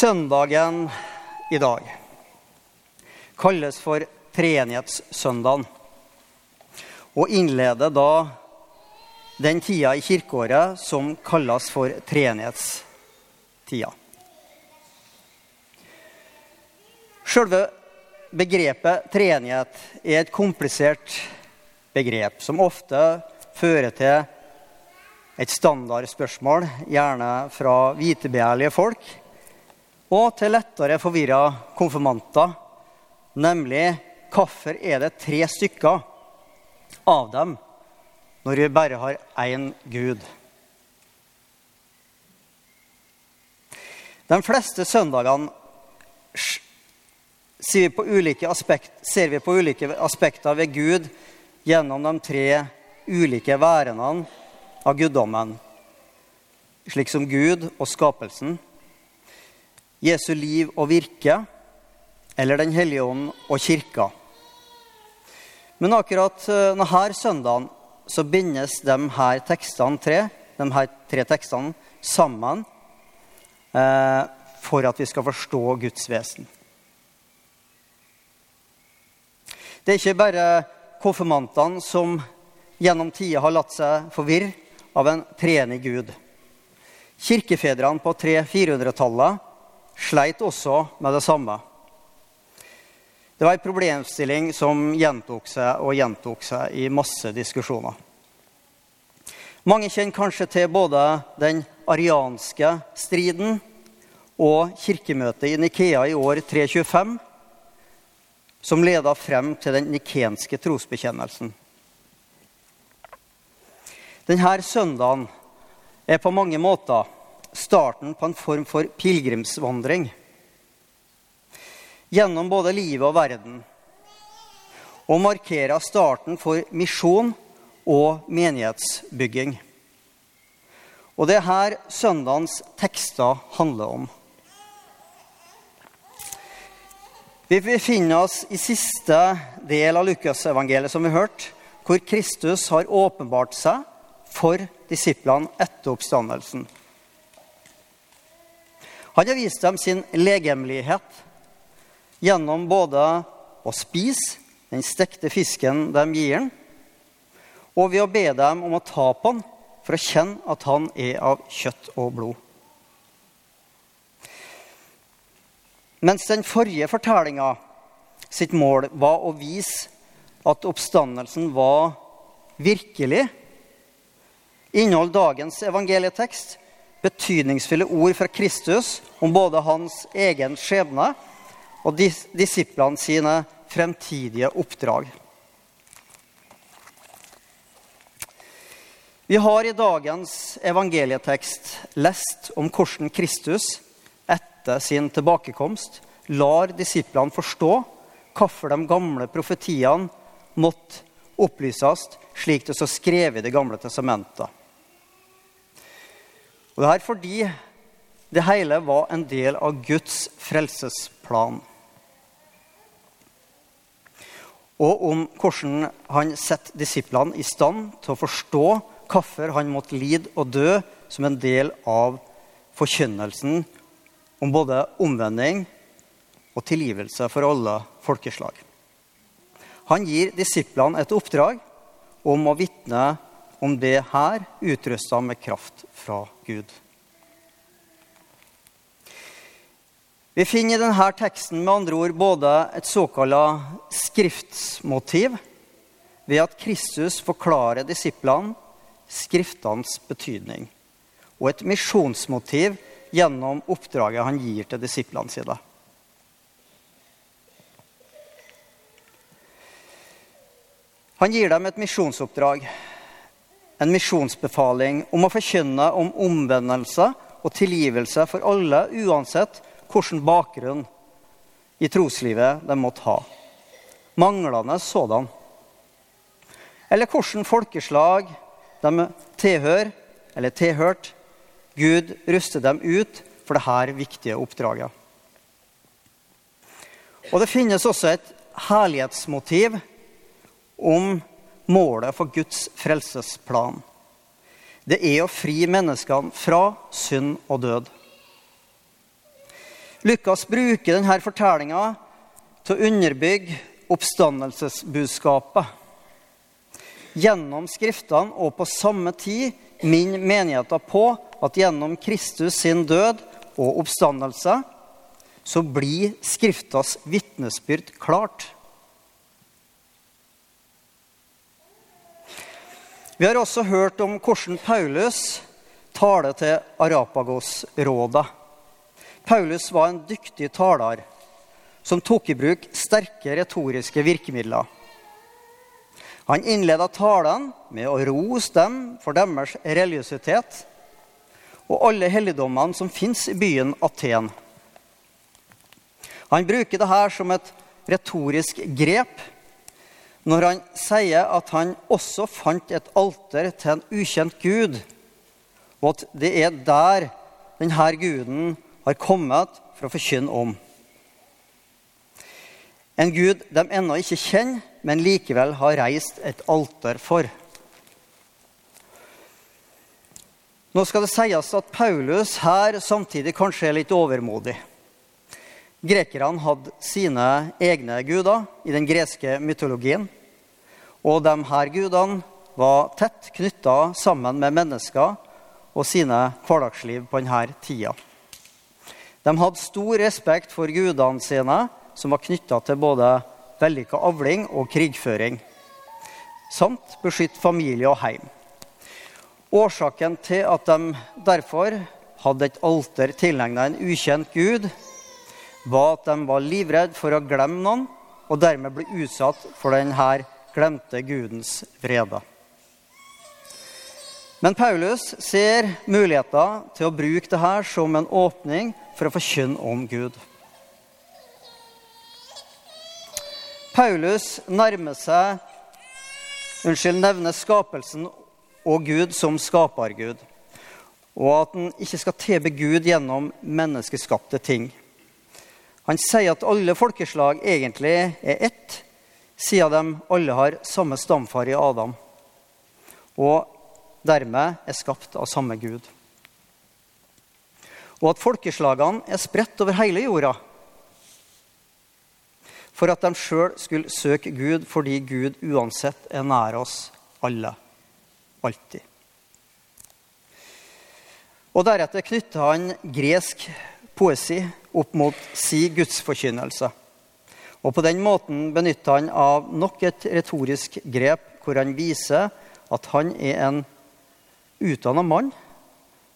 Søndagen i dag kalles for treenighetssøndagen og innleder da den tida i kirkeåret som kalles for treenighetstida. Selve begrepet treenighet er et komplisert begrep som ofte fører til et standardspørsmål, gjerne fra vitebegjærlige folk, og til lettere forvirra konfirmanter, nemlig hvorfor er det tre stykker av dem når vi bare har én Gud? De fleste søndagene ser vi, på ulike aspekter ved Gud gjennom de tre ulike værenene av guddommen, slik som Gud og skapelsen, Jesu liv og virke, eller Den hellige ånd og kirka. Men akkurat eh, denne søndagen så bindes de her tekstene tre, de her tre tekstene sammen eh, for at vi skal forstå Guds vesen. Det er ikke bare konfirmantene som gjennom tida har latt seg forvirre av en treenig Gud. Kirkefedrene på 300-400-tallet sleit også med det samme. Det var en problemstilling som gjentok seg og gjentok seg i masse diskusjoner. Mange kjenner kanskje til både den arianske striden og kirkemøtet i Nikea i år 325, som leda frem til den nikenske trosbekjennelsen. Denne søndagen er på mange måter starten på en form for pilegrimsvandring gjennom både livet og verden, og markerer starten for misjon og menighetsbygging. Og det er her søndagens tekster handler om. Vi befinner oss i siste del av Lukasevangeliet, som vi har hørt, hvor Kristus har åpenbart seg for disiplene etter oppstandelsen. Han har vist dem sin legemlighet gjennom både å spise den stekte fisken de gir ham, og ved å be dem om å ta på han for å kjenne at han er av kjøtt og blod. Mens den forrige fortellinga sitt mål var å vise at oppstandelsen var virkelig, inneholder dagens evangelietekst betydningsfulle ord fra Kristus om både hans egen skjebne og dis disiplene sine fremtidige oppdrag. Vi har i dagens evangelietekst lest om hvordan Kristus etter sin tilbakekomst lar disiplene forstå hvorfor de gamle profetiene måtte opplyses slik det så skrevet i Det gamle testamentet. Og det er fordi det hele var en del av Guds frelsesplan. Og om hvordan han setter disiplene i stand til å forstå hvorfor han måtte lide og dø som en del av forkynnelsen om både omvending og tilgivelse for alle folkeslag. Han gir disiplene et oppdrag om å vitne om det her, utrusta med kraft fra Gud. Vi finner i denne teksten med andre ord både et såkalt skriftsmotiv, ved at Kristus forklarer disiplene Skriftenes betydning, og et misjonsmotiv gjennom oppdraget han gir til disiplene sine. Han gir dem et misjonsoppdrag, en misjonsbefaling om å forkynne om omvendelse og tilgivelse for alle, uansett hvilken bakgrunn i troslivet de måtte ha. Manglende sådan. Eller hvilket folkeslag de tilhører eller tilhørte. Gud ruster dem ut for dette viktige oppdraget. Og det finnes også et herlighetsmotiv om målet for Guds frelsesplan. Det er å fri menneskene fra synd og død. Lukas bruker denne fortellinga til å underbygge oppstandelsesbudskapet. Gjennom Skriftene og på samme tid minner menigheten på at gjennom Kristus sin død og oppstandelse så blir Skriftas vitnesbyrd klart. Vi har også hørt om hvordan Paulus taler til Arapagos-rådet. Paulus var en dyktig taler som tok i bruk sterke retoriske virkemidler. Han innleda talen med å rose dem for deres religiøsitet og alle helligdommene som fins i byen Aten. Han bruker dette som et retorisk grep når han sier at han også fant et alter til en ukjent gud, og at det er der denne guden har kommet for å forkynne om. En gud de ennå ikke kjenner, men likevel har reist et alter for. Nå skal det sies at Paulus her samtidig kanskje er litt overmodig. Grekerne hadde sine egne guder i den greske mytologien. Og de her gudene var tett knytta sammen med mennesker og sine hverdagsliv på denne tida. De hadde stor respekt for gudene sine, som var knytta til både vellykka avling og krigføring, samt beskytte familie og heim. Årsaken til at de derfor hadde et alter tilegna en ukjent gud, var at de var livredde for å glemme noen, og dermed bli utsatt for denne glemte gudens vrede. Men Paulus ser muligheter til å bruke dette som en åpning for å forkynne om Gud. Paulus nærmer seg unnskyld, nevner skapelsen og Gud som skapergud, og at han ikke skal tilbe Gud gjennom menneskeskapte ting. Han sier at alle folkeslag egentlig er ett, siden de alle har samme stamfar i Adam, og dermed er skapt av samme Gud. Og at folkeslagene er spredt over hele jorda for at de sjøl skulle søke Gud fordi Gud uansett er nær oss alle. Alltid. Og deretter knytter han gresk poesi opp mot si gudsforkynnelse. Og På den måten benytter han av nok et retorisk grep hvor han viser at han er en utdanna mann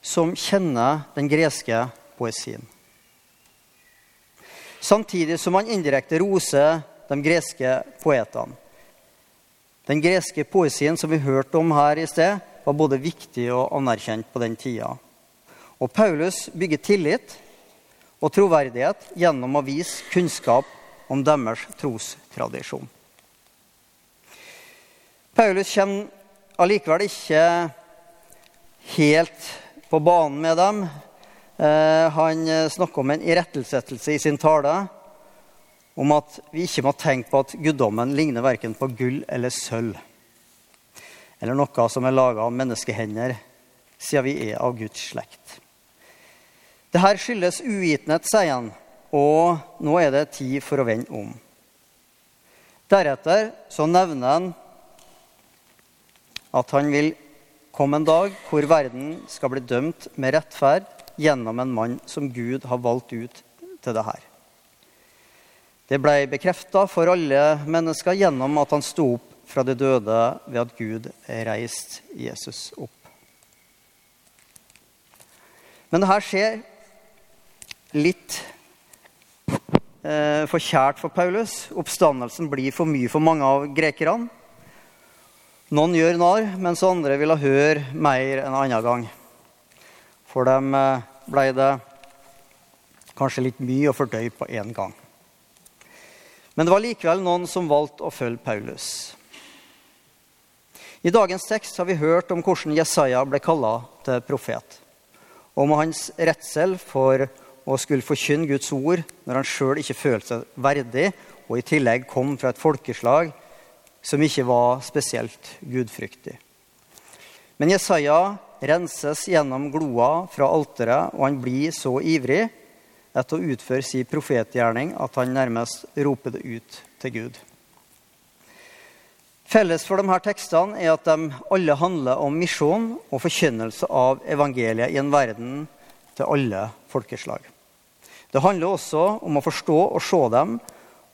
som kjenner den greske poesien. Samtidig som han indirekte roser de greske poetene. Den greske poesien som vi hørte om her i sted, var både viktig og anerkjent på den tida. Og Paulus bygger tillit og troverdighet gjennom å vise kunnskap om deres trostradisjon. Paulus kommer allikevel ikke helt på banen med dem. Eh, han snakker om en irettesettelse i sin tale om at vi ikke må tenke på at guddommen ligner verken på gull eller sølv, eller noe som er laga av menneskehender, siden vi er av Guds slekt. Det her skyldes uvitenhet, sier han, og nå er det tid for å vende om. Deretter så nevner han at han vil komme en dag hvor verden skal bli dømt med rettferd gjennom en mann som Gud har valgt ut til det her. Det ble bekrefta for alle mennesker gjennom at han sto opp fra de døde ved at Gud reiste Jesus opp. Men det her skjer litt eh, for kjært for Paulus. Oppstandelsen blir for mye for mange av grekerne. Noen gjør narr, mens andre ville høre mer en annen gang. For dem eh, ble det kanskje litt mye å fordøye på én gang. Men det var likevel noen som valgte å følge Paulus. I dagens tekst har vi hørt om hvordan Jesaja ble kalla til profet. Om hans redsel for og skulle forkynne Guds ord når han sjøl ikke følte seg verdig, og i tillegg kom fra et folkeslag som ikke var spesielt gudfryktig. Men Jesaja renses gjennom gloa fra alteret, og han blir så ivrig etter å utføre sin profetgjerning at han nærmest roper det ut til Gud. Felles for disse tekstene er at de alle handler om misjon og forkynnelse av evangeliet i en verden til alle folkeslag. Det handler også om å forstå og se dem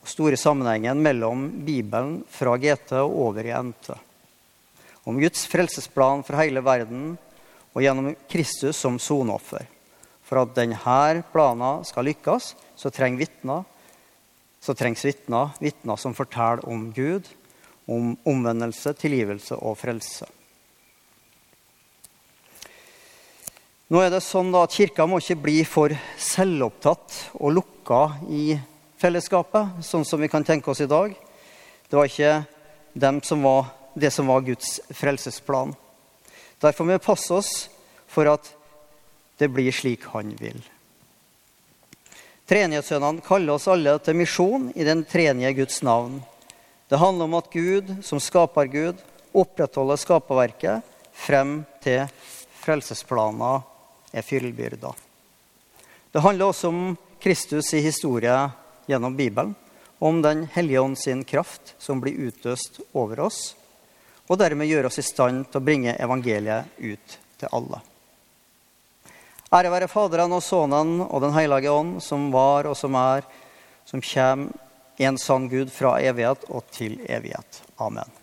og store sammenhengen mellom Bibelen fra GT og over i NT. Om Guds frelsesplan for hele verden og gjennom Kristus som soneoffer. For at denne planen skal lykkes, så, trenger vitner, så trengs vitner, vitner som forteller om Gud, om omvendelse, tilgivelse og frelse. Nå er det sånn at Kirka må ikke bli for selvopptatt og lukka i fellesskapet, sånn som vi kan tenke oss i dag. Det var ikke som var, det som var Guds frelsesplan. Derfor må vi passe oss for at det blir slik Han vil. Treenighetssønnene kaller oss alle til misjon i den treenige Guds navn. Det handler om at Gud, som skaper Gud, opprettholder skaperverket frem til frelsesplaner er fyllbyrda. Det handler også om Kristus i historie gjennom Bibelen, og om Den hellige ånd sin kraft som blir utøst over oss, og dermed gjør oss i stand til å bringe evangeliet ut til alle. Ære være Faderen og Sønnen og Den hellige ånd, som var og som er, som kommer en sann Gud fra evighet og til evighet. Amen.